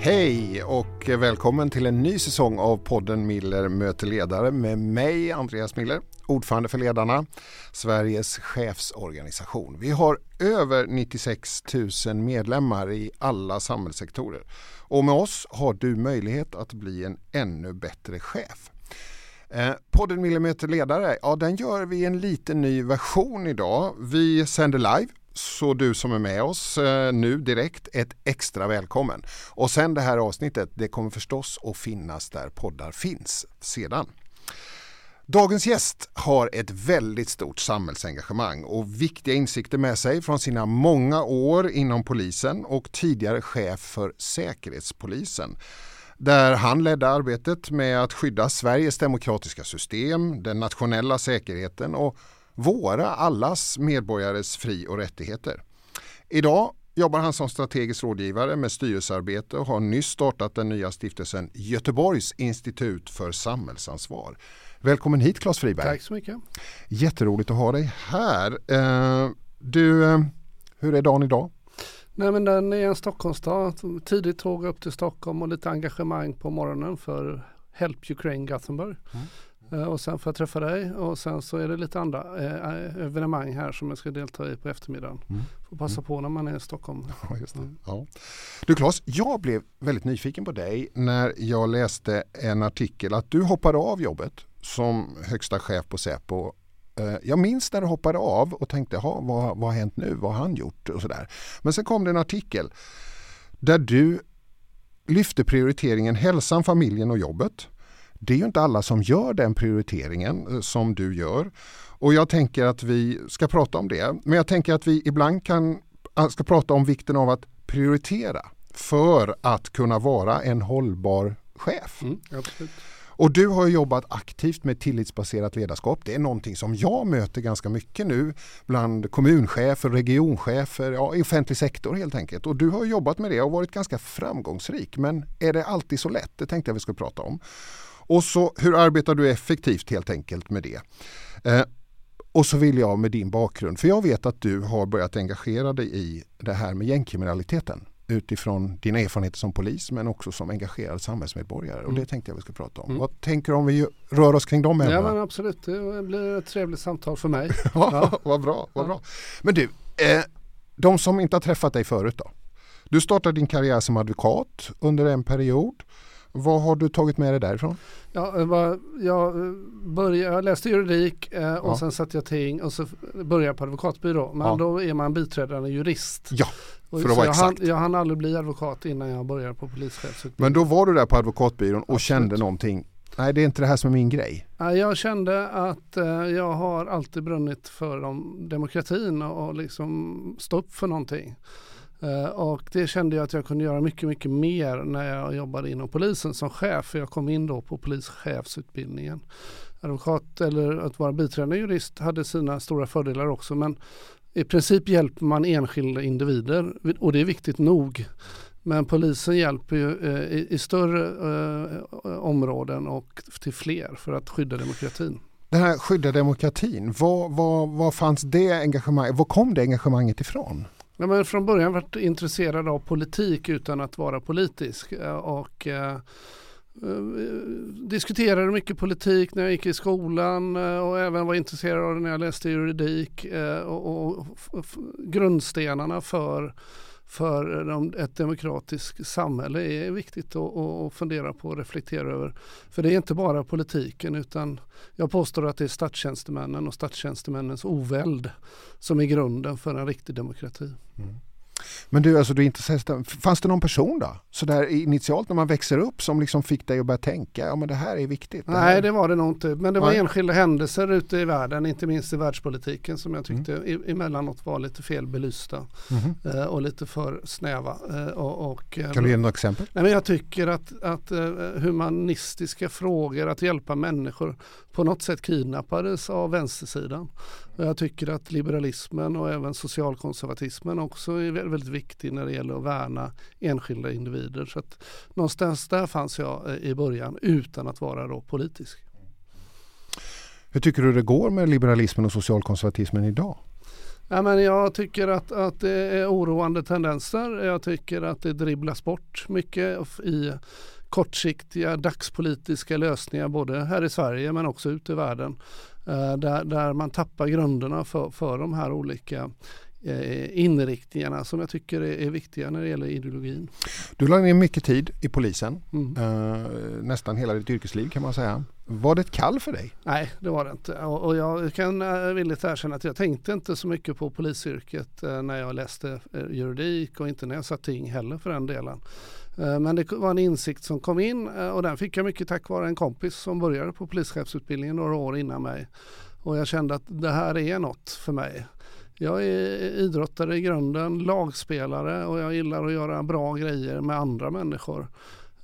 Hej och välkommen till en ny säsong av podden Miller möter ledare med mig Andreas Miller, ordförande för Ledarna, Sveriges chefsorganisation. Vi har över 96 000 medlemmar i alla samhällssektorer och med oss har du möjlighet att bli en ännu bättre chef. Eh, podden Millimeter ledare, ja den gör vi i en liten ny version idag. Vi sänder live så du som är med oss eh, nu direkt ett extra välkommen. Och sen det här avsnittet, det kommer förstås att finnas där poddar finns sedan. Dagens gäst har ett väldigt stort samhällsengagemang och viktiga insikter med sig från sina många år inom polisen och tidigare chef för Säkerhetspolisen där han ledde arbetet med att skydda Sveriges demokratiska system, den nationella säkerheten och våra, allas medborgares fri och rättigheter. Idag jobbar han som strategisk rådgivare med styrelsearbete och har nyss startat den nya stiftelsen Göteborgs institut för samhällsansvar. Välkommen hit Claes Friberg. Tack så mycket. Jätteroligt att ha dig här. Eh, du, eh, hur är dagen idag? Nej men den är en Stockholmsdag. Tidigt tåg upp till Stockholm och lite engagemang på morgonen för Help Ukraine Gothenburg. Mm. Eh, och sen får jag träffa dig och sen så är det lite andra eh, evenemang här som jag ska delta i på eftermiddagen. Mm. Får passa mm. på när man är i Stockholm. Ja. Mm. Ja. Du Claes, jag blev väldigt nyfiken på dig när jag läste en artikel att du hoppade av jobbet som högsta chef på Säpo eh, jag minns när du hoppade av och tänkte, vad, vad har hänt nu? Vad har han gjort? Och sådär. Men sen kom det en artikel där du lyfte prioriteringen hälsan, familjen och jobbet. Det är ju inte alla som gör den prioriteringen eh, som du gör. Och jag tänker att vi ska prata om det. Men jag tänker att vi ibland kan, ah, ska prata om vikten av att prioritera för att kunna vara en hållbar chef. Mm, och du har jobbat aktivt med tillitsbaserat ledarskap. Det är någonting som jag möter ganska mycket nu bland kommunchefer, regionchefer, ja, i offentlig sektor helt enkelt. Och du har jobbat med det och varit ganska framgångsrik. Men är det alltid så lätt? Det tänkte jag vi skulle prata om. Och så hur arbetar du effektivt helt enkelt med det? Eh, och så vill jag med din bakgrund, för jag vet att du har börjat engagera dig i det här med gängkriminaliteten utifrån dina erfarenheter som polis men också som engagerad samhällsmedborgare. Och det mm. tänkte jag vi skulle prata om. Mm. Vad tänker du om vi rör oss kring de ämnena? Ja men absolut, det blir ett trevligt samtal för mig. ja, vad bra, vad bra. Men du, eh, de som inte har träffat dig förut då? Du startade din karriär som advokat under en period. Vad har du tagit med dig därifrån? Ja, jag, började, jag läste juridik eh, och ja. sen satte jag ting och så började jag på advokatbyrå. Men ja. då är man biträdande jurist. Ja, för att vara jag exakt. Hann, jag hann aldrig bli advokat innan jag började på polischefsutbildningen. Men då var du där på advokatbyrån och Absolut. kände någonting Nej, det är inte det här som är min grej. Jag kände att eh, jag har alltid brunnit för demokratin och liksom stå upp för någonting. Eh, och det kände jag att jag kunde göra mycket, mycket mer när jag jobbade inom polisen som chef. För jag kom in då på polischefsutbildningen. Advokat eller att vara biträdande jurist hade sina stora fördelar också. Men i princip hjälper man enskilda individer och det är viktigt nog. Men polisen hjälper ju eh, i, i, större eh, områden och till fler för att skydda demokratin. Den här skydda demokratin, var, var, var fanns det engagemanget, var kom det engagemanget ifrån? Ja, men från början varit intresserad av politik utan att vara politisk. Eh, och eh, eh, diskuterade mycket politik när jag gick i skolan eh, och även var intresserad av det när jag läste juridik. Och, och, grundstenarna för för ett demokratiskt samhälle är viktigt att, fundera på och reflektera över. För det är inte bara politiken utan jag påstår att det är statstjänstemännen och statstjänstemännens oväld som är grunden för en riktig demokrati. Mm. Men du, alltså, du inte fanns det någon person då? Så där initialt när man växer upp som liksom fick dig att börja tänka, ja men det här är viktigt. Det Nej det var det nog inte, men det var Nej. enskilda händelser ute i världen, inte minst i världspolitiken som jag tyckte mm. emellanåt var lite fel belysta mm. och lite för snäva. Eh, och, och, kan du ge några exempel? Nej, men jag tycker att, att humanistiska frågor, att hjälpa människor på något sätt kidnappades av vänstersidan. Jag tycker att liberalismen och även socialkonservatismen också är väldigt viktig när det gäller att värna enskilda individer. Så att någonstans där fanns jag eh, i början utan att vara då politisk. Hur tycker du det går med liberalismen och socialkonservatismen idag? Ja, men jag tycker att, att det är oroande tendenser. Jag tycker att det dribblas bort mycket i kortsiktiga dagspolitiska lösningar både här i Sverige men också ute i världen. Eh, där, där man tappar grunderna för, för de här olika inriktningarna som jag tycker är, viktiga när det gäller ideologin. Du lade ner mycket tid i polisen, mm. eh, nästan hela ditt yrkesliv kan man säga. Var det ett kall för dig? Nej, det var det inte. Och, jag kan uh, villigt erkänna att jag tänkte inte så mycket på polisyrket när jag läste juridik och inte när jag satt ting heller för den delen. Men det var en insikt som kom in och den fick jag mycket tack vare en kompis som började på polischefsutbildningen några år innan mig. Och jag kände att det här är något för mig. Jag är idrottare i grunden, lagspelare och jag gillar att göra bra grejer med andra människor.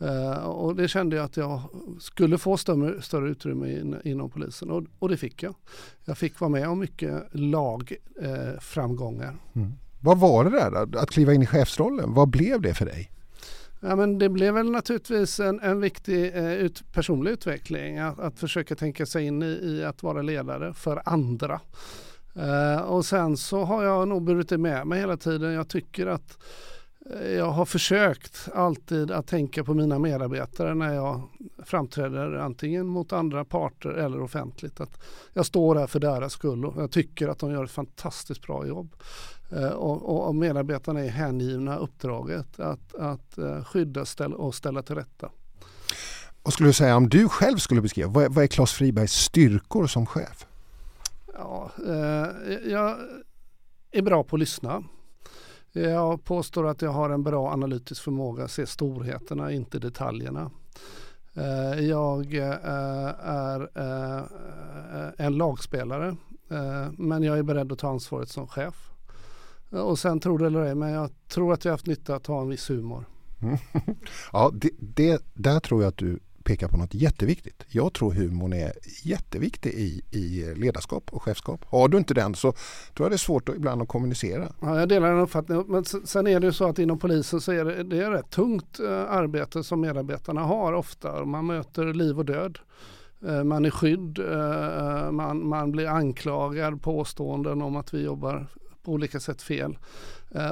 Uh, och det kände jag att jag skulle få större, större utrymme in, inom polisen och, och, det fick jag. Jag fick vara med om mycket lagframgångar. Uh, mm. Vad var det där att kliva in i chefsrollen? Vad blev det för dig? Ja, men det blev väl naturligtvis en, en viktig eh, ut, personlig utveckling att, att, försöka tänka sig in i, i att vara ledare för andra. Uh, och sen så har jag nog burit det med mig hela tiden. Jag tycker att eh, jag har försökt alltid att tänka på mina medarbetare när jag framträder antingen mot andra parter eller offentligt. Att jag står här för deras skull och jag tycker att de gör ett fantastiskt bra jobb. Eh, och, och, medarbetarna är hängivna uppdraget att, att skydda och ställa till rätta. Vad skulle du säga om du själv skulle beskriva, vad är, vad är Claes Fribergs styrkor som chef? Ja, eh, jag är bra på att lyssna. Jag påstår att jag har en bra analytisk förmåga att se storheterna, inte detaljerna. Eh, jag eh, är eh, en lagspelare eh, men jag är beredd att ta ansvaret som chef. Och sen tror det eller ej, men jag tror att jag haft nytta av att ha en viss humor. ja, det, det, där tror jag att du pekar på något jätteviktigt. Jag tror humorn är jätteviktig i, i ledarskap och chefskap. Har du inte den så tror jag det är svårt att, ibland att kommunicera. Ja, jag delar den uppfattningen. Men sen är det ju så att inom polisen så är det, det är rätt tungt eh, arbete som medarbetarna har ofta. Man möter liv och död. Eh, man är skydd, eh, man, man blir anklagad, påståenden om att vi jobbar på olika sätt fel.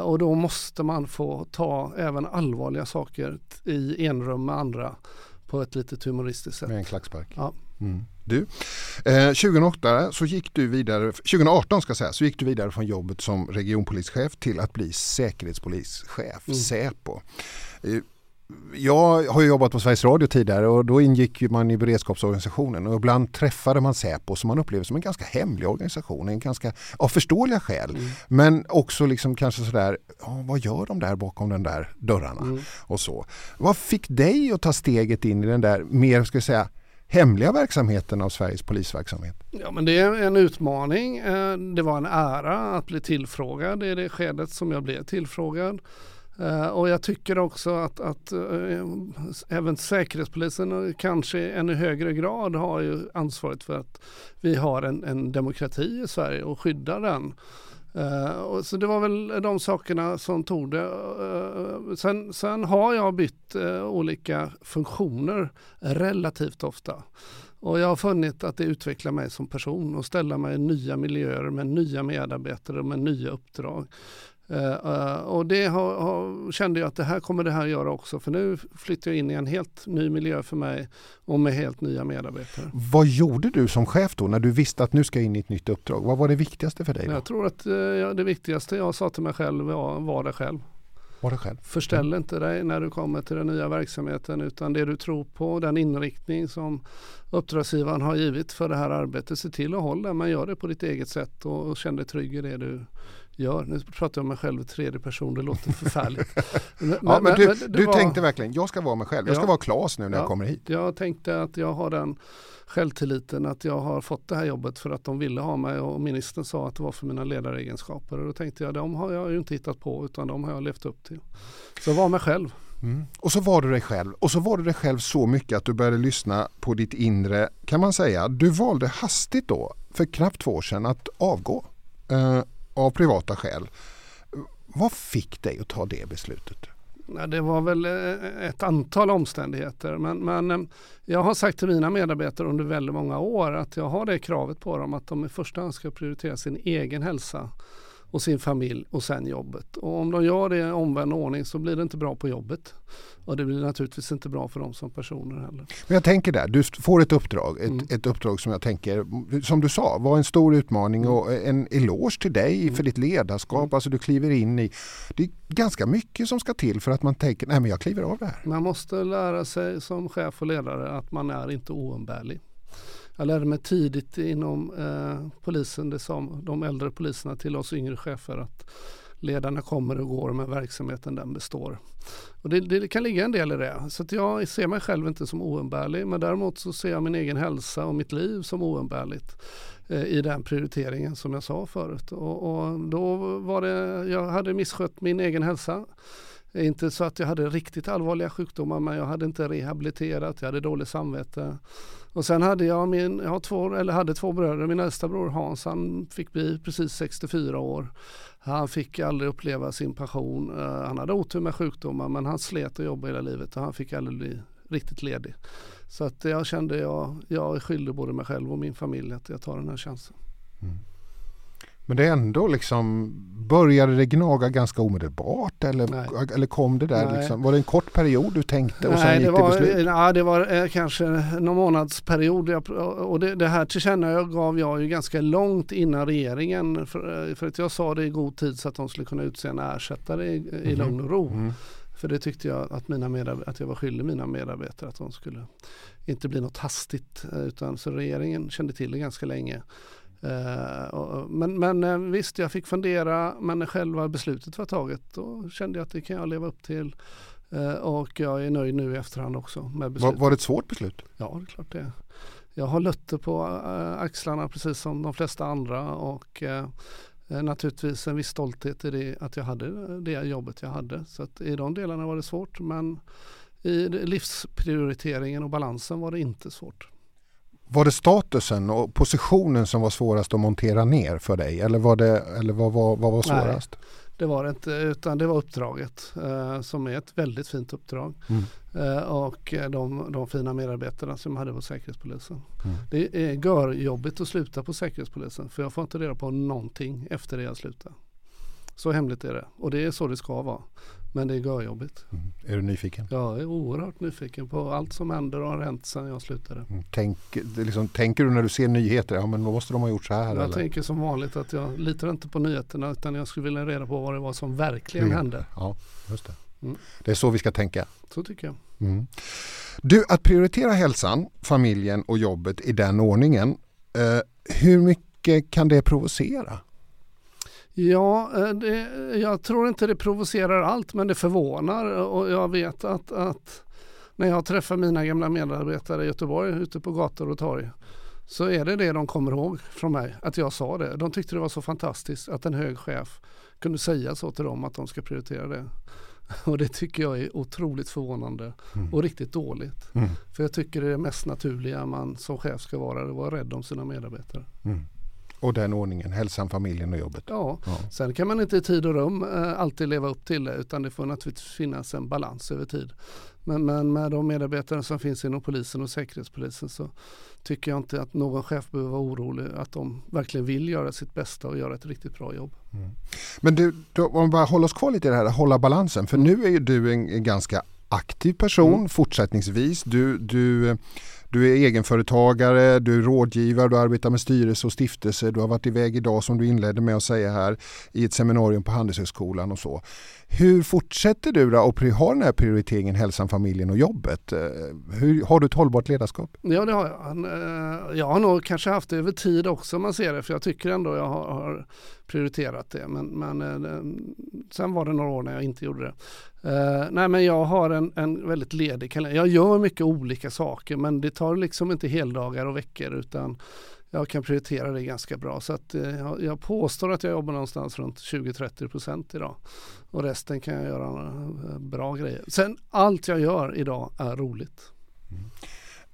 Och då måste man få ta även allvarliga saker i enrum med andra på ett lite humoristiskt sätt. Med en klackspark. Ja. Mm. Du, eh, 2008 så gick du vidare, 2018 ska säga, så gick du vidare från jobbet som regionpolischef till att bli säkerhetspolischef, mm. Säpo. Jag har jobbat på Sveriges Radio tidigare och då ingick man i beredskapsorganisationen och ibland träffade man Säpo som man upplevde som en ganska hemlig organisation, en ganska, av förståeliga skäl. Mm. Men också liksom kanske sådär, vad gör de där bakom den där dörrarna? Mm. Och så. Vad fick dig att ta steget in i den där mer, ska jag säga, hemliga verksamheten av Sveriges polisverksamhet? Ja men det är en utmaning. Eh, det var en ära att bli tillfrågad i det skedet som jag blev tillfrågad. Uh, och jag tycker också att, att uh, även Säkerhetspolisen eh, kanske i ännu högre grad har ju ansvaret för att vi har en, en demokrati i Sverige och skyddar den. Uh, och så det var väl de sakerna som tog det. Sen, sen, har jag bytt olika funktioner relativt ofta. Och jag har funnit att det utvecklar mig som person och ställer mig i nya miljöer med nya medarbetare och med nya uppdrag. Uh, och det har, har, kände jag att det här kommer det här göra också för nu flyttar jag in i en helt ny miljö för mig och med helt nya medarbetare. Vad gjorde du som chef då när du visste att nu ska jag in i ett nytt uppdrag? Vad var det viktigaste för dig? Då? Jag tror att uh, det viktigaste jag sa till mig själv var var det själv. Var det själv? Förställ mm. inte dig när du kommer till den nya verksamheten utan det du tror på, den inriktning som uppdragsgivaren har givit för det här arbetet, se till att hålla men gör det på ditt eget sätt och, och känn dig trygg i det du gör. Nu pratar jag om mig själv i tredje person, det låter förfärligt. men, ja, men, du, men du var... tänkte verkligen, jag ska vara mig själv, jag ska vara Klas nu när ja, jag kommer hit. Jag tänkte att jag har den självtilliten att jag har fått det här jobbet för att de ville ha mig och ministern sa att det var för mina ledaregenskaper. Och då tänkte jag, de har jag ju inte hittat på utan de har jag levt upp till. Så var mig själv. Mm. Och så var du dig själv. Och så var du dig själv så mycket att du började lyssna på ditt inre, kan man säga. Du valde hastigt då, för knappt två år sedan, att avgå. Uh, av privata skäl. Vad fick dig att ta det beslutet? Det var väl eh, ett antal omständigheter men, men eh, jag har sagt till mina medarbetare under väldigt många år att jag har det kravet på dem att de i första hand ska prioritera sin egen hälsa och sin familj och sen jobbet. Och om de gör det i omvänd ordning så blir det inte bra på jobbet. Och det blir naturligtvis inte bra för dem som personer heller. Men jag tänker där, du får ett uppdrag, ett, mm. ett uppdrag som jag tänker, som du sa, var en stor utmaning mm. och en eloge till dig mm. för ditt ledarskap. Mm. Alltså du kliver in i, det är ganska mycket som ska till för att man tänker, nej men jag kliver av det här. Man måste lära sig som chef och ledare att man är inte oumbärlig. Jag lärde mig tidigt inom eh, polisen, det sa de äldre poliserna till oss yngre chefer att ledarna kommer och går men verksamheten den består. Och det, det kan ligga en del i det. Så jag ser mig själv inte som oumbärlig men däremot så ser jag min egen hälsa och mitt liv som oumbärligt eh, i den prioriteringen som jag sa förut. Och, och, då var det, jag hade misskött min egen hälsa. Inte så att jag hade riktigt allvarliga sjukdomar men jag hade inte rehabiliterat, jag hade dåligt samvete. Och sen hade jag min, jag har två, eller hade två bröder, min äldsta bror Hans han fick bli precis 64 år. Han fick aldrig uppleva sin passion. Uh, han hade otur med sjukdomar men han slet och jobbade hela livet och han fick aldrig bli riktigt ledig. Så att jag kände jag, jag är skyldig både mig själv och min familj att jag tar den här chansen. Mm. Men det är ändå liksom, började det gnaga ganska omedelbart eller, eller kom det där liksom, var det en kort period du tänkte och Nej, sen gick det, var, det beslut? Ja, det var eh, kanske någon månadsperiod jag, och det, det här tillkännagav jag ju ganska långt innan regeringen för, eh, för, att jag sa det i god tid så att de skulle kunna utse en ersättare i, mm. i mhm. lugn och ro. Mm. För det tyckte jag att, mina att jag var skyldig mina medarbetare att de skulle inte bli något hastigt eh, utan så regeringen kände till det ganska länge. Uh, men, men uh, visst, jag fick fundera, men när själva beslutet var taget då kände jag att det kan jag leva upp till. Uh, och jag är nöjd nu i efterhand också med beslutet. Var, var det ett svårt beslut? Ja, det är klart det. Jag har lötter på axlarna precis som de flesta andra och naturligtvis en viss stolthet i det att jag hade det jobbet jag hade. Så att i de delarna var det svårt men i livsprioriteringen och balansen var det inte svårt. Var det statusen och positionen som var svårast att montera ner för dig eller, var det, eller vad, vad, vad var svårast? Nej, det var det inte utan det var uppdraget eh, som är ett väldigt fint uppdrag. Mm. Eh, och de, de fina medarbetarna som jag hade på Säkerhetspolisen. Mm. Det är görjobbigt att sluta på Säkerhetspolisen för jag får inte reda på någonting efter det jag slutar. Så hemligt är det och det är så det ska vara. Men det är görjobbigt. Mm. Är du nyfiken? Jag är oerhört nyfiken på allt som händer och har hänt sedan jag slutade. Mm. Tänk, liksom, tänker du när du ser nyheter, ja men måste de ha gjort så här? Jag eller? tänker som vanligt att jag litar inte på nyheterna utan jag skulle vilja reda på vad det var som verkligen mm. hände. Ja, just det. Mm. Det är så vi ska tänka. Så tycker jag. Mm. Du, att prioritera hälsan, familjen och jobbet i den ordningen. Eh, hur mycket kan det provocera? Ja, eh, det, jag tror inte det provocerar allt men det förvånar och jag vet att, att när jag träffar mina gamla medarbetare i Göteborg ute på gator och torg så är det det de kommer ihåg från mig, att jag sa det. De tyckte det var så fantastiskt att en hög chef kunde säga så till dem att de ska prioritera det. Och det tycker jag är otroligt förvånande mm. och riktigt dåligt. Mm. För jag tycker det är det mest naturliga man som chef ska vara, att vara rädd om sina medarbetare. Mm. Och den ordningen, hälsan, familjen och jobbet. Ja. ja. Sen kan man inte i tid och rum eh, alltid leva upp till det utan det får naturligtvis finnas en balans över tid. Men, men med de medarbetare som finns inom polisen och säkerhetspolisen så tycker jag inte att någon chef behöver vara orolig att de verkligen vill göra sitt bästa och göra ett riktigt bra jobb. Mm. Men du, då, om vi bara håller oss kvar lite i det här, hålla balansen. För nu är ju du en, en ganska aktiv person mm. fortsättningsvis. Du, du du är egenföretagare, du är rådgivare, du arbetar med styrelse och stiftelse. Du har varit iväg idag som du inledde med att säga här i ett seminarium på Handelshögskolan och så. Hur fortsätter du då och ha den här prioriteringen hälsan, familjen och jobbet? Eh, hur, har du ett hållbart ledarskap? Ja det har jag. Eh, jag har nog kanske haft det över tid också om man ser det för jag tycker ändå jag har, prioriterat det. Men, men eh, sen var det några år när jag inte gjorde det nej men jag har en, en väldigt ledig kalender. Jag gör mycket olika saker men det tar liksom inte heldagar och veckor utan jag kan prioritera det ganska bra. Så att, eh, jag, påstår att jag jobbar någonstans runt 20-30 procent idag. Och resten kan jag göra eh, bra grejer. Sen allt jag gör idag är roligt. Mm.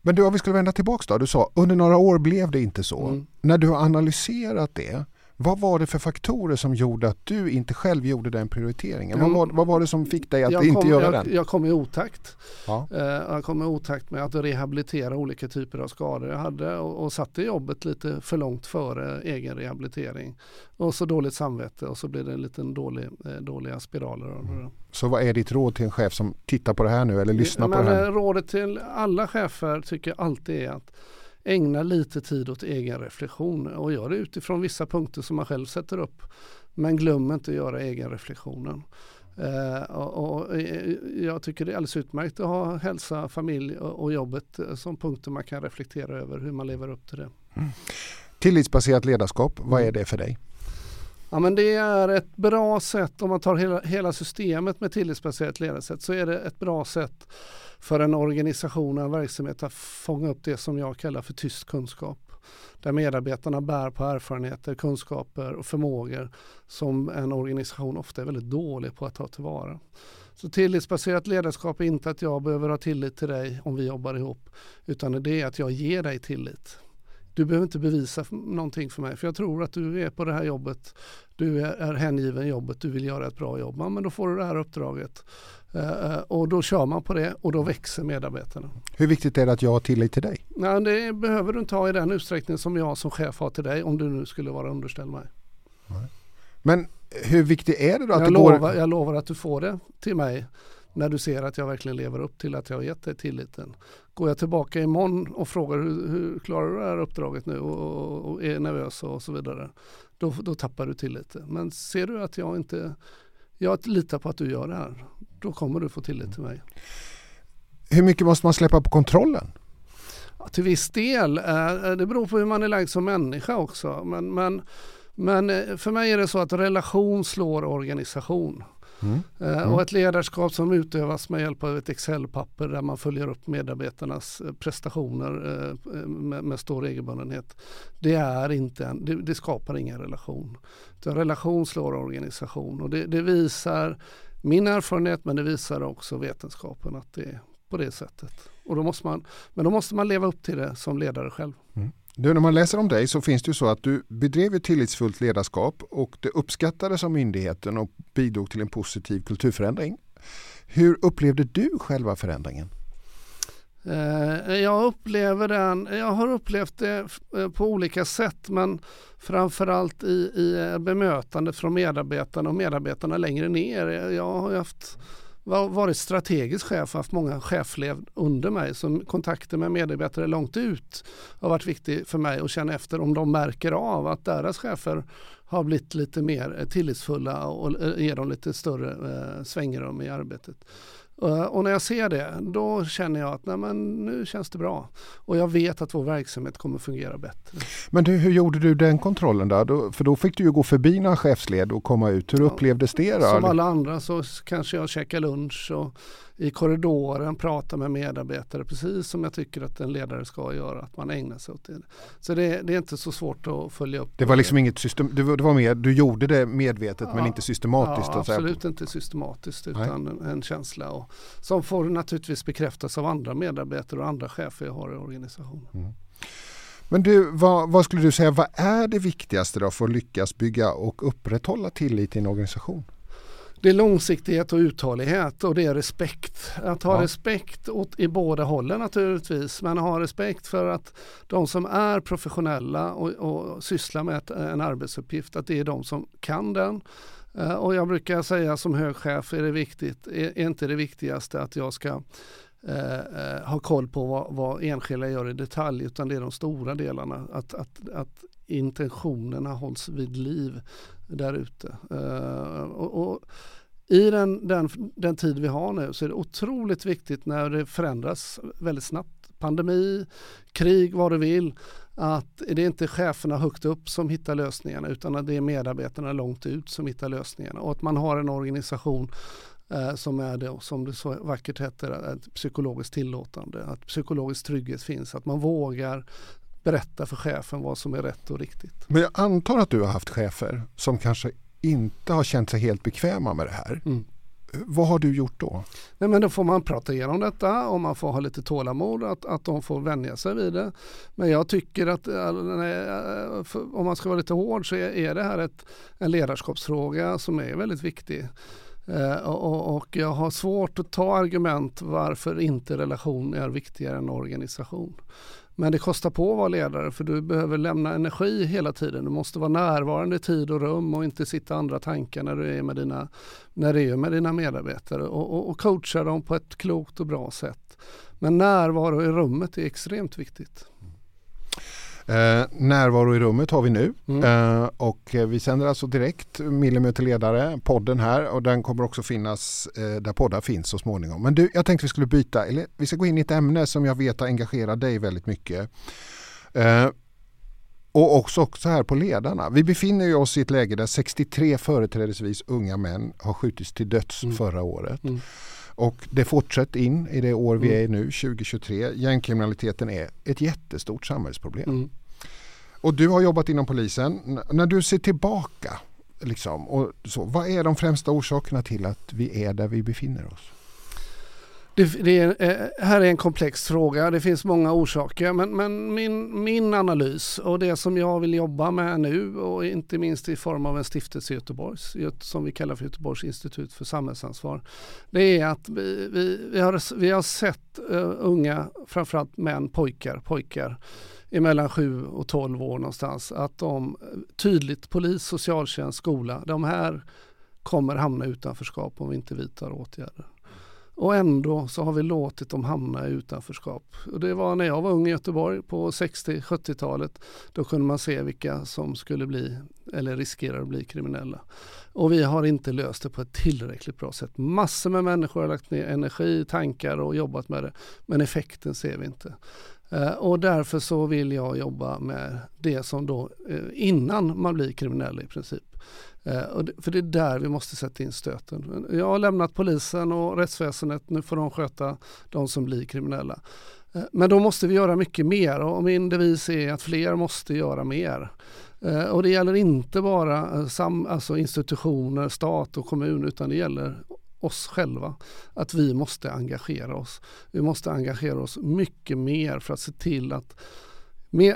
Men du, om vi skulle vända tillbaka då. Du sa under några år blev det inte så. Mm. När du har analyserat det, Vad var det för faktorer som gjorde att du inte själv gjorde den prioriteringen? Mm. Vad, var, vad, var, det som fick dig att jag inte kom, göra jag, den? Jag kom i otakt. Ja. Uh, jag kom i otakt med att rehabilitera olika typer av skador jag hade och, och satte jobbet lite för långt före egen rehabilitering. Och så dåligt samvete och så blev det en liten dålig, eh, dåliga spiraler. Mm. Så vad är ditt råd till en chef som tittar på det här nu eller lyssnar Men, på det här? Rådet till alla chefer tycker jag alltid är att ägna lite tid åt egen reflektion och gör det utifrån vissa punkter som man själv sätter upp. Men glöm inte att göra egen reflektionen. Uh, och, och, eh, jag tycker det är alldeles utmärkt att ha hälsa, familj och, och jobbet eh, som punkter man kan reflektera över hur man lever upp till det. Mm. Tillitsbaserat ledarskap, vad är det för dig? Ja, men det är ett bra sätt, om man tar hela, hela systemet med tillitsbaserat ledarsätt, så är det ett bra sätt för en organisation och en verksamhet att fånga upp det som jag kallar för tyst kunskap. Där medarbetarna bär på erfarenheter, kunskaper och förmågor som en organisation ofta är väldigt dålig på att ta tillvara. Så tillitsbaserat ledarskap är inte att jag behöver ha tillit till dig om vi jobbar ihop, utan det är att jag ger dig tillit. Du behöver inte bevisa någonting för mig för jag tror att du är på det här jobbet. Du är, är hängiven jobbet, du vill göra ett bra jobb. Ja, men då får du det här uppdraget. Uh, och då kör man på det och då växer medarbetarna. Hur viktigt är det att jag har tillit till dig? Nej, det behöver du inte ha i den utsträckning som jag som chef har till dig om du nu skulle vara underställd mig. Men hur viktigt är det då att jag, det lovar, går... jag lovar att du får det till mig när du ser att jag verkligen lever upp till att jag har gett dig tilliten. Går jag tillbaka imorgon och frågar hur, hur klarar du det här uppdraget nu och, och är nervös och så vidare. Då, då tappar du tilliten. Men ser du att jag inte, jag litar på att du gör det här. Då kommer du få tillit till mig. Hur mycket måste man släppa på kontrollen? Ja, till viss del. Eh, det beror på hur man är lagd som människa också. Men, men, men eh, för mig är det så att relation slår organisation. Mm. Mm. Och ett ledarskap som utövas med hjälp av ett Excel-papper där man följer upp medarbetarnas eh, prestationer med, med stor regelbundenhet. Det, är inte en, det, det skapar ingen relation. Utan relation slår organisation och det, det visar min erfarenhet men det visar också vetenskapen att det är på det sättet. Och då måste man, men då måste man leva upp till det som ledare själv. Mm. Du, när man läser om dig så finns det ju så att du bedrev ett tillitsfullt ledarskap och det uppskattades av myndigheten och bidrog till en positiv kulturförändring. Hur upplevde du själva förändringen? Eh, jag upplever den, jag har upplevt det eh, på olika sätt men framförallt i, i eh, bemötandet från medarbetarna och medarbetarna längre ner. Jag har haft varit strategisk chef och haft många cheflev under mig. Så kontakter med medarbetare långt ut har varit viktigt för mig att känna efter om de märker av att deras chefer har blivit lite mer tillitsfulla och ger dem lite större eh, svängrum i arbetet. Eh, och när jag ser det, då känner jag att nej men, nu känns det bra. Och jag vet att vår verksamhet kommer fungera bättre. Men du, hur gjorde du den kontrollen då? För då fick du ju gå förbi några chefsled och komma ut. Hur upplevdes det då? Som alla andra så kanske jag käkar lunch och i korridoren prata med medarbetare precis som jag tycker att en ledare ska göra, att man ägnar sig åt det. Så det, det är inte så svårt att följa upp. Det var liksom inget system, det var, det var mer, du gjorde det medvetet ja, men inte systematiskt? Ja, absolut inte systematiskt utan en, en, känsla och, som får naturligtvis bekräftas av andra medarbetare och andra chefer jag har i organisationen. Mm. Men du, vad, vad, skulle du säga, vad är det viktigaste då för att lyckas bygga och upprätthålla tillit i en organisation? Det är långsiktighet och uthållighet och det är respekt. Att ha ja. respekt åt, i båda hållen naturligtvis men ha respekt för att de som är professionella och, och sysslar med ett, en arbetsuppgift att det är de som kan den. Uh, och jag brukar säga som hög chef är det viktigt, är, är inte det viktigaste att jag ska Uh, ha koll på vad, vad, enskilda gör i detalj utan det är de stora delarna. Att, att, att intentionerna hålls vid liv där ute. Eh, och, och, I den, den, den tid vi har nu så är det otroligt viktigt när det förändras väldigt snabbt. Pandemi, krig, vad du vill. Att det är inte cheferna högt upp som hittar lösningarna utan att det är medarbetarna långt ut som hittar lösningarna. Och att man har en organisation eh, som är det, som det så vackert heter, psykologiskt tillåtande. Att psykologisk trygghet finns, att man vågar berätta för chefen vad som är rätt och riktigt. Men jag antar att du har haft chefer som kanske inte har känt sig helt bekväma med det här. Mm. vad har du gjort då? Nej, men då får man prata igenom detta och man får ha lite tålamod att, att de får vänja sig vid det. Men jag tycker att eh, om man ska vara lite hård så är det här ett, en ledarskapsfråga som är väldigt viktig. Eh, och, och, jag har svårt att ta argument varför inte relation är viktigare än organisation. Men det kostar på att vara ledare för du behöver lämna energi hela tiden. Du måste vara närvarande i tid och rum och inte sitta andra tankar när du är med dina, när du är med dina medarbetare och, och, och coacha dem på ett klokt och bra sätt. Men närvaro i rummet är extremt viktigt. Eh, närvaro i rummet har vi nu mm. eh, och vi sänder alltså direkt Millimeterledare, podden här och den kommer också finnas eh, där poddar finns så småningom. Men du, jag tänkte vi skulle byta, eller vi ska gå in i ett ämne som jag vet har engagerat dig väldigt mycket. Eh, och också, också här på ledarna. Vi befinner oss i ett läge där 63 företrädesvis unga män har skjutits till döds mm. förra året. Mm. Och det fortsätter in i det år vi mm. är i nu, 2023. Gängkriminaliteten är ett jättestort samhällsproblem. Mm. Och du har jobbat inom polisen. när du ser tillbaka, liksom, och så, vad är de främsta orsakerna till att vi är där vi befinner oss? Det, det är, eh, här är en komplex fråga. Det finns många orsaker. Men, men, min, min analys och det som jag vill jobba med nu och inte minst i form av en stiftelse i Göteborg som vi kallar för Göteborgs institut för samhällsansvar. Det är att vi, vi, vi, har, vi har sett uh, unga, framförallt män, pojkar, pojkar mellan 7 och 12 år någonstans. Att de eh, tydligt, polis, socialtjänst, skola, de här kommer hamna utanförskap om vi inte vidtar åtgärder. Och ändå så har vi låtit dem hamna i utanförskap. Och det var när jag var ung i Göteborg på 60-70-talet. Då kunde man se vilka som skulle bli eller riskerar att bli kriminella. Och vi har inte löst det på ett tillräckligt bra sätt. Massor med människor har lagt ner energi, tankar och jobbat med det. Men effekten ser vi inte. Eh, och därför så vill jag jobba med det som då eh, innan man blir kriminell i princip. Eh, det, för det är där vi måste sätta in stöten. Jag har lämnat polisen och rättsväsendet, nu får de sköta de som blir kriminella. Eh, men då måste vi göra mycket mer och min devis är att fler måste göra mer. Eh, och det gäller inte bara sam, alltså institutioner, stat och kommun utan det gäller oss själva. Att vi måste engagera oss. Vi måste engagera oss mycket mer för att se till att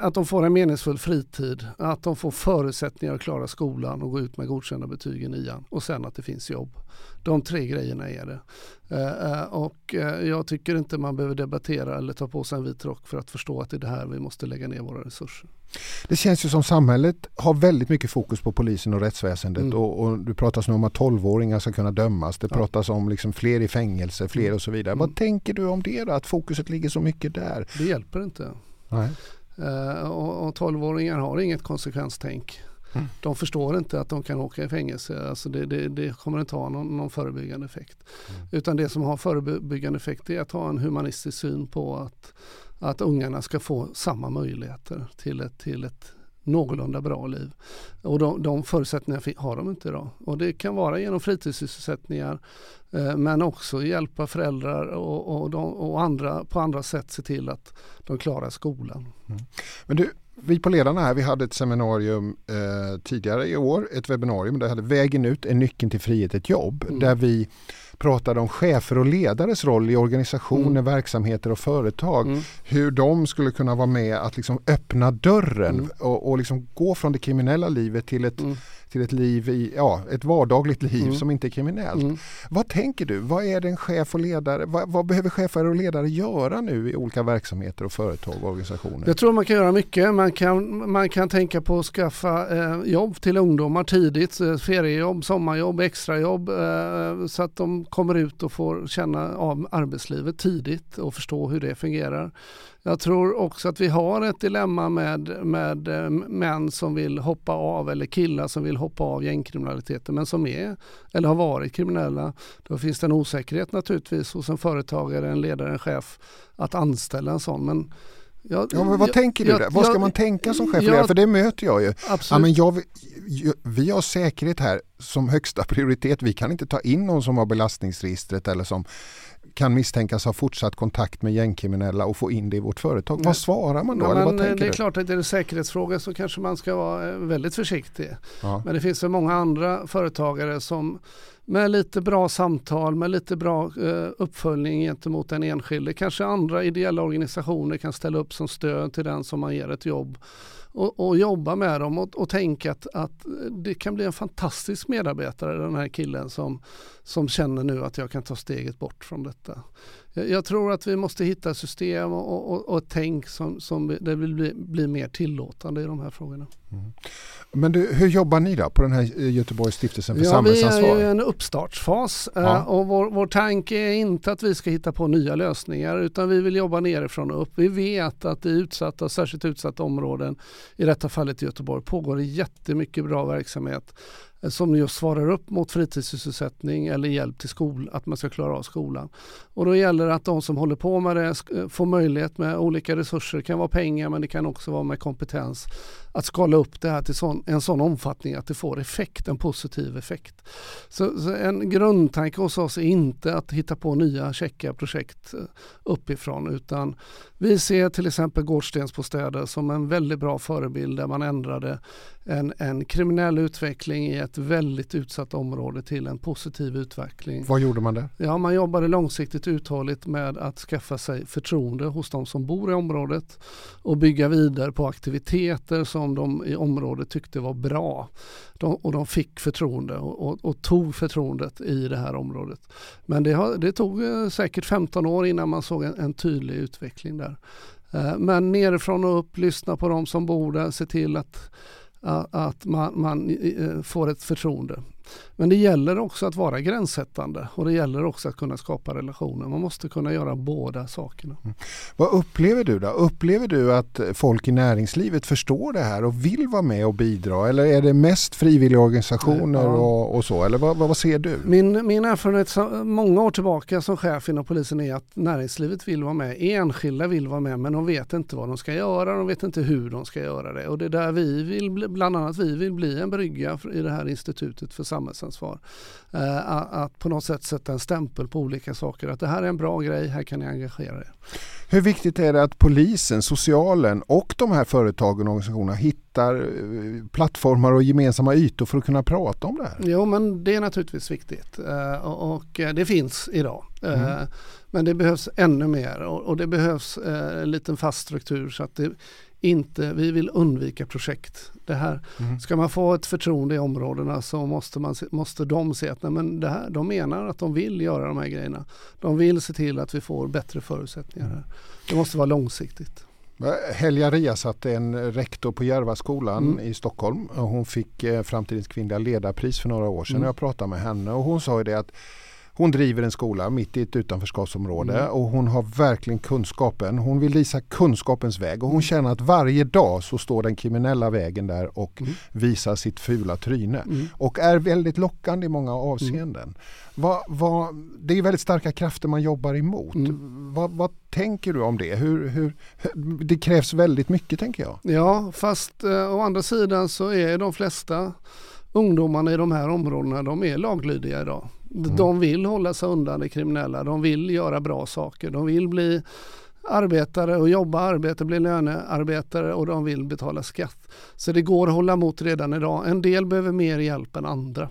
att de får en meningsfull fritid, att de får förutsättningar att klara skolan och gå ut med godkända betyg i nian och sen att det finns jobb. De tre grejerna är det. Eh, eh, och eh, jag tycker inte man behöver debattera eller ta på sig en vit rock för att förstå att det är det här vi måste lägga ner våra resurser. Det känns ju som samhället har väldigt mycket fokus på polisen och rättsväsendet mm. och, och du pratar nu om att 12-åringar ska kunna dömas. Det ja. pratas om liksom fler i fängelse, fler mm. och så vidare. Mm. Vad tänker du om det då, att fokuset ligger så mycket där? Det hjälper inte. Nej. Uh, och, och 12-åringar har inget konsekvenstänk. Mm. De förstår inte att de kan åka i fängelse. Alltså det, det, det kommer inte ha någon, någon förebyggande effekt. Mm. Utan det som har förebyggande effekt är att ha en humanistisk syn på att, att ungarna ska få samma möjligheter till ett, till ett någorlunda bra liv. Och de, de förutsättningarna har de inte idag. Och det kan vara genom fritidssysselsättningar eh, men också hjälpa föräldrar och, och, de, och, andra på andra sätt se till att de klarar skolan. Mm. Men du, vi på Ledarna här, vi hade ett seminarium eh, tidigare i år, ett webbinarium där hade Vägen ut är nyckeln till frihet, ett jobb. Mm. Där vi pratade om chefer och ledares roll i organisationer, mm. verksamheter och företag. Mm. Hur de skulle kunna vara med att liksom öppna dörren mm. och, och liksom gå från det kriminella livet till ett mm till ett liv i, ja, ett vardagligt liv mm. som inte är kriminellt. Mm. Vad tänker du? Vad är det en chef och ledare, vad, vad, behöver chefer och ledare göra nu i olika verksamheter och företag och organisationer? Jag tror man kan göra mycket. Man kan, man kan tänka på att skaffa eh, jobb till ungdomar tidigt, eh, feriejobb, sommarjobb, extrajobb eh, så att de kommer ut och får känna av arbetslivet tidigt och förstå hur det fungerar. Jag tror också att vi har ett dilemma med, med eh, män som vill hoppa av eller killar som vill hoppa av gängkriminaliteten men som är eller har varit kriminella. Då finns det en osäkerhet naturligtvis hos en företagare, en ledare, en chef att anställa en sån. Men jag, ja, men vad jag, tänker du jag? Vad ska man tänka som chef? För det möter jag ju. Ja, men jag, vi har säkerhet här som högsta prioritet. Vi kan inte ta in någon som har belastningsregistret eller som kan misstänkas ha fortsatt kontakt med gängkriminella och få in det i vårt företag. Nej. Vad svarar man då? Ja, men, det är du? klart att är det säkerhetsfråga så kanske man ska vara eh, väldigt försiktig. Ja. Men det finns så många andra företagare som med lite bra samtal, med lite bra eh, uppföljning gentemot den enskilde. Kanske andra ideella organisationer kan ställa upp som stöd till den som man ger ett jobb och, och jobba med dem och, och tänka att, att det kan bli en fantastisk medarbetare den här killen som, som känner nu att jag kan ta steget bort från detta. Jag, tror att vi måste hitta system och, och, och tänk som, som det vill bli, bli mer tillåtande i de här frågorna. Mm. Men du, hur jobbar ni då på den här Göteborgs stiftelsen för ja, samhällsansvar? Vi är i en uppstartsfas ja. Eh, och vår, vår tanke är inte att vi ska hitta på nya lösningar utan vi vill jobba nerifrån och upp. Vi vet att i utsatta, särskilt utsatta områden, i detta fallet i Göteborg, pågår det jättemycket bra verksamhet som just svarar upp mot fritidssysselsättning eller hjälp till skol, att man ska klara av skolan. Och då gäller det att de som håller på med det får möjlighet med olika resurser. Det kan vara pengar men det kan också vara med kompetens att skala upp det här till sån, en sån omfattning att det får effekt, en positiv effekt. Så, så, en grundtanke hos oss är inte att hitta på nya käcka projekt eh, uppifrån utan vi ser till exempel Gårdstensbostäder som en väldigt bra förebild där man ändrade en, en kriminell utveckling i ett väldigt utsatt område till en positiv utveckling. Vad gjorde man där? Ja, man jobbade långsiktigt uthålligt med att skaffa sig förtroende hos de som bor i området och bygga vidare på aktiviteter som de i området tyckte var bra. De, och de fick förtroende och, och, och, tog förtroendet i det här området. Men det, har, det tog eh, säkert 15 år innan man såg en, en tydlig utveckling där. Eh, men nerifrån och upp, lyssna på de som bor där, se till att att man, man, eh, får ett förtroende. Men det gäller också att vara gränssättande och det gäller också att kunna skapa relationer. Man måste kunna göra båda sakerna. Mm. Vad upplever du då? Upplever du att folk i näringslivet förstår det här och vill vara med och bidra? Eller är det mest frivilliga organisationer ja. och, och, så? Eller vad, vad, ser du? Min, min erfarenhet många år tillbaka som chef inom polisen är att näringslivet vill vara med. Enskilda vill vara med men de vet inte vad de ska göra. De vet inte hur de ska göra det. Och det är där vi vill, bland annat vi vill bli en brygga i det här institutet för samhällsansvar. Eh, att på något sätt sätta en stämpel på olika saker. Att det här är en bra grej, här kan ni engagera er. Hur viktigt är det att polisen, socialen och de här företagen och organisationerna hittar eh, plattformar och gemensamma ytor för att kunna prata om det här? Jo men det är naturligtvis viktigt eh, och det finns idag. Mm. Men det behövs ännu mer och det behövs en liten fast struktur så att det inte, vi vill undvika projekt. Det här, mm. Ska man få ett förtroende i områdena så måste, man, måste de se att nej, men det här, de menar att de vill göra de här grejerna. De vill se till att vi får bättre förutsättningar. Här. Det måste vara långsiktigt. Helja Riasat är en rektor på Järvaskolan mm. i Stockholm. Hon fick eh, Framtidens kvinnliga ledarpris för några år sedan. Mm. Jag pratade med henne och hon sa ju det att hon driver en skola mitt i ett utanförskapsområde mm. och hon har verkligen kunskapen. Hon vill visa kunskapens väg och hon känner att varje dag så står den kriminella vägen där och mm. visar sitt fula tryne. Mm. Och är väldigt lockande i många avseenden. Mm. Vad, vad, det är väldigt starka krafter man jobbar emot. Mm. Vad, vad, tänker du om det? Hur, hur, det krävs väldigt mycket tänker jag. Ja, fast eh, å andra sidan så är de flesta ungdomarna i de här områdena de är laglydiga idag. Mm. De vill hålla sig undan det kriminella. De vill göra bra saker. De vill bli arbetare och jobba arbete, bli lönearbetare och de vill betala skatt. Så det går att hålla emot redan idag. En del behöver mer hjälp än andra.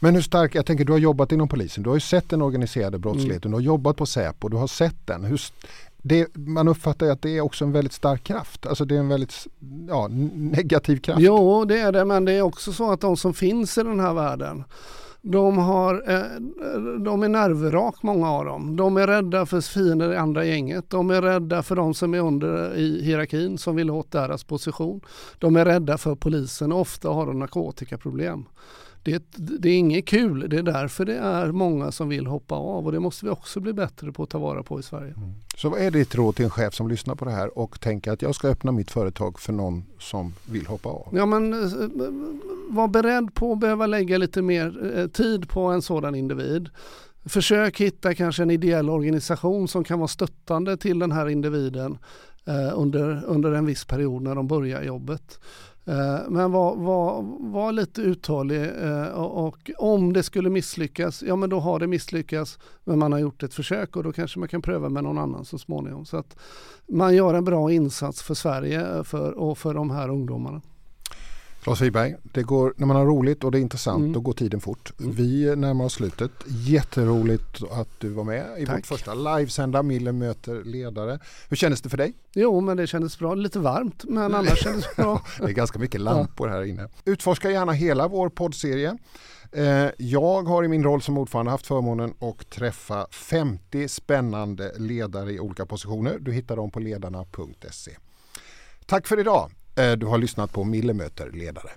Men hur stark, jag tänker du har jobbat inom polisen, du har ju sett den organiserade brottsligheten, mm. du har jobbat på Säpo, du har sett den. Hur, det, man uppfattar ju att det är också en väldigt stark kraft. Alltså det är en väldigt ja, negativ kraft. Jo, det är det, men det är också så att de som finns i den här världen de, har, eh, de är nervrak många av dem. De är rädda för fiender i andra gänget. De är rädda för de som är under i hierarkin som vill åt deras position. De är rädda för polisen och ofta har de narkotikaproblem det, det, är inget kul. Det är därför det är många som vill hoppa av och det måste vi också bli bättre på att ta vara på i Sverige. Mm. Så vad är ditt råd till en chef som lyssnar på det här och tänker att jag ska öppna mitt företag för någon som vill hoppa av? Ja men eh, var beredd på att behöva lägga lite mer eh, tid på en sådan individ. Försök hitta kanske en ideell organisation som kan vara stöttande till den här individen eh, under, under en viss period när de börjar jobbet. Eh, men var, var, var lite uthållig eh, och, och om det skulle misslyckas, ja men då har det misslyckats men man har gjort ett försök och då kanske man kan pröva med någon annan så småningom. Så att man gör en bra insats för Sverige eh, för, och för de här ungdomarna. Claes Wiberg, det går, när man har roligt och det är intressant mm. då går tiden fort. Mm. Vi närmar oss slutet. Jätteroligt att du var med i Tack. vårt första livesända Mille möter ledare. Hur kändes det för dig? Jo men det kändes bra, lite varmt men annars kändes det bra. det är ganska mycket lampor här inne. Utforska gärna hela vår poddserie. Eh, jag har i min roll som ordförande haft förmånen att träffa 50 spännande ledare i olika positioner. Du hittar dem på ledarna.se. Tack för idag. Eh, du har lyssnat på Millemöter ledare.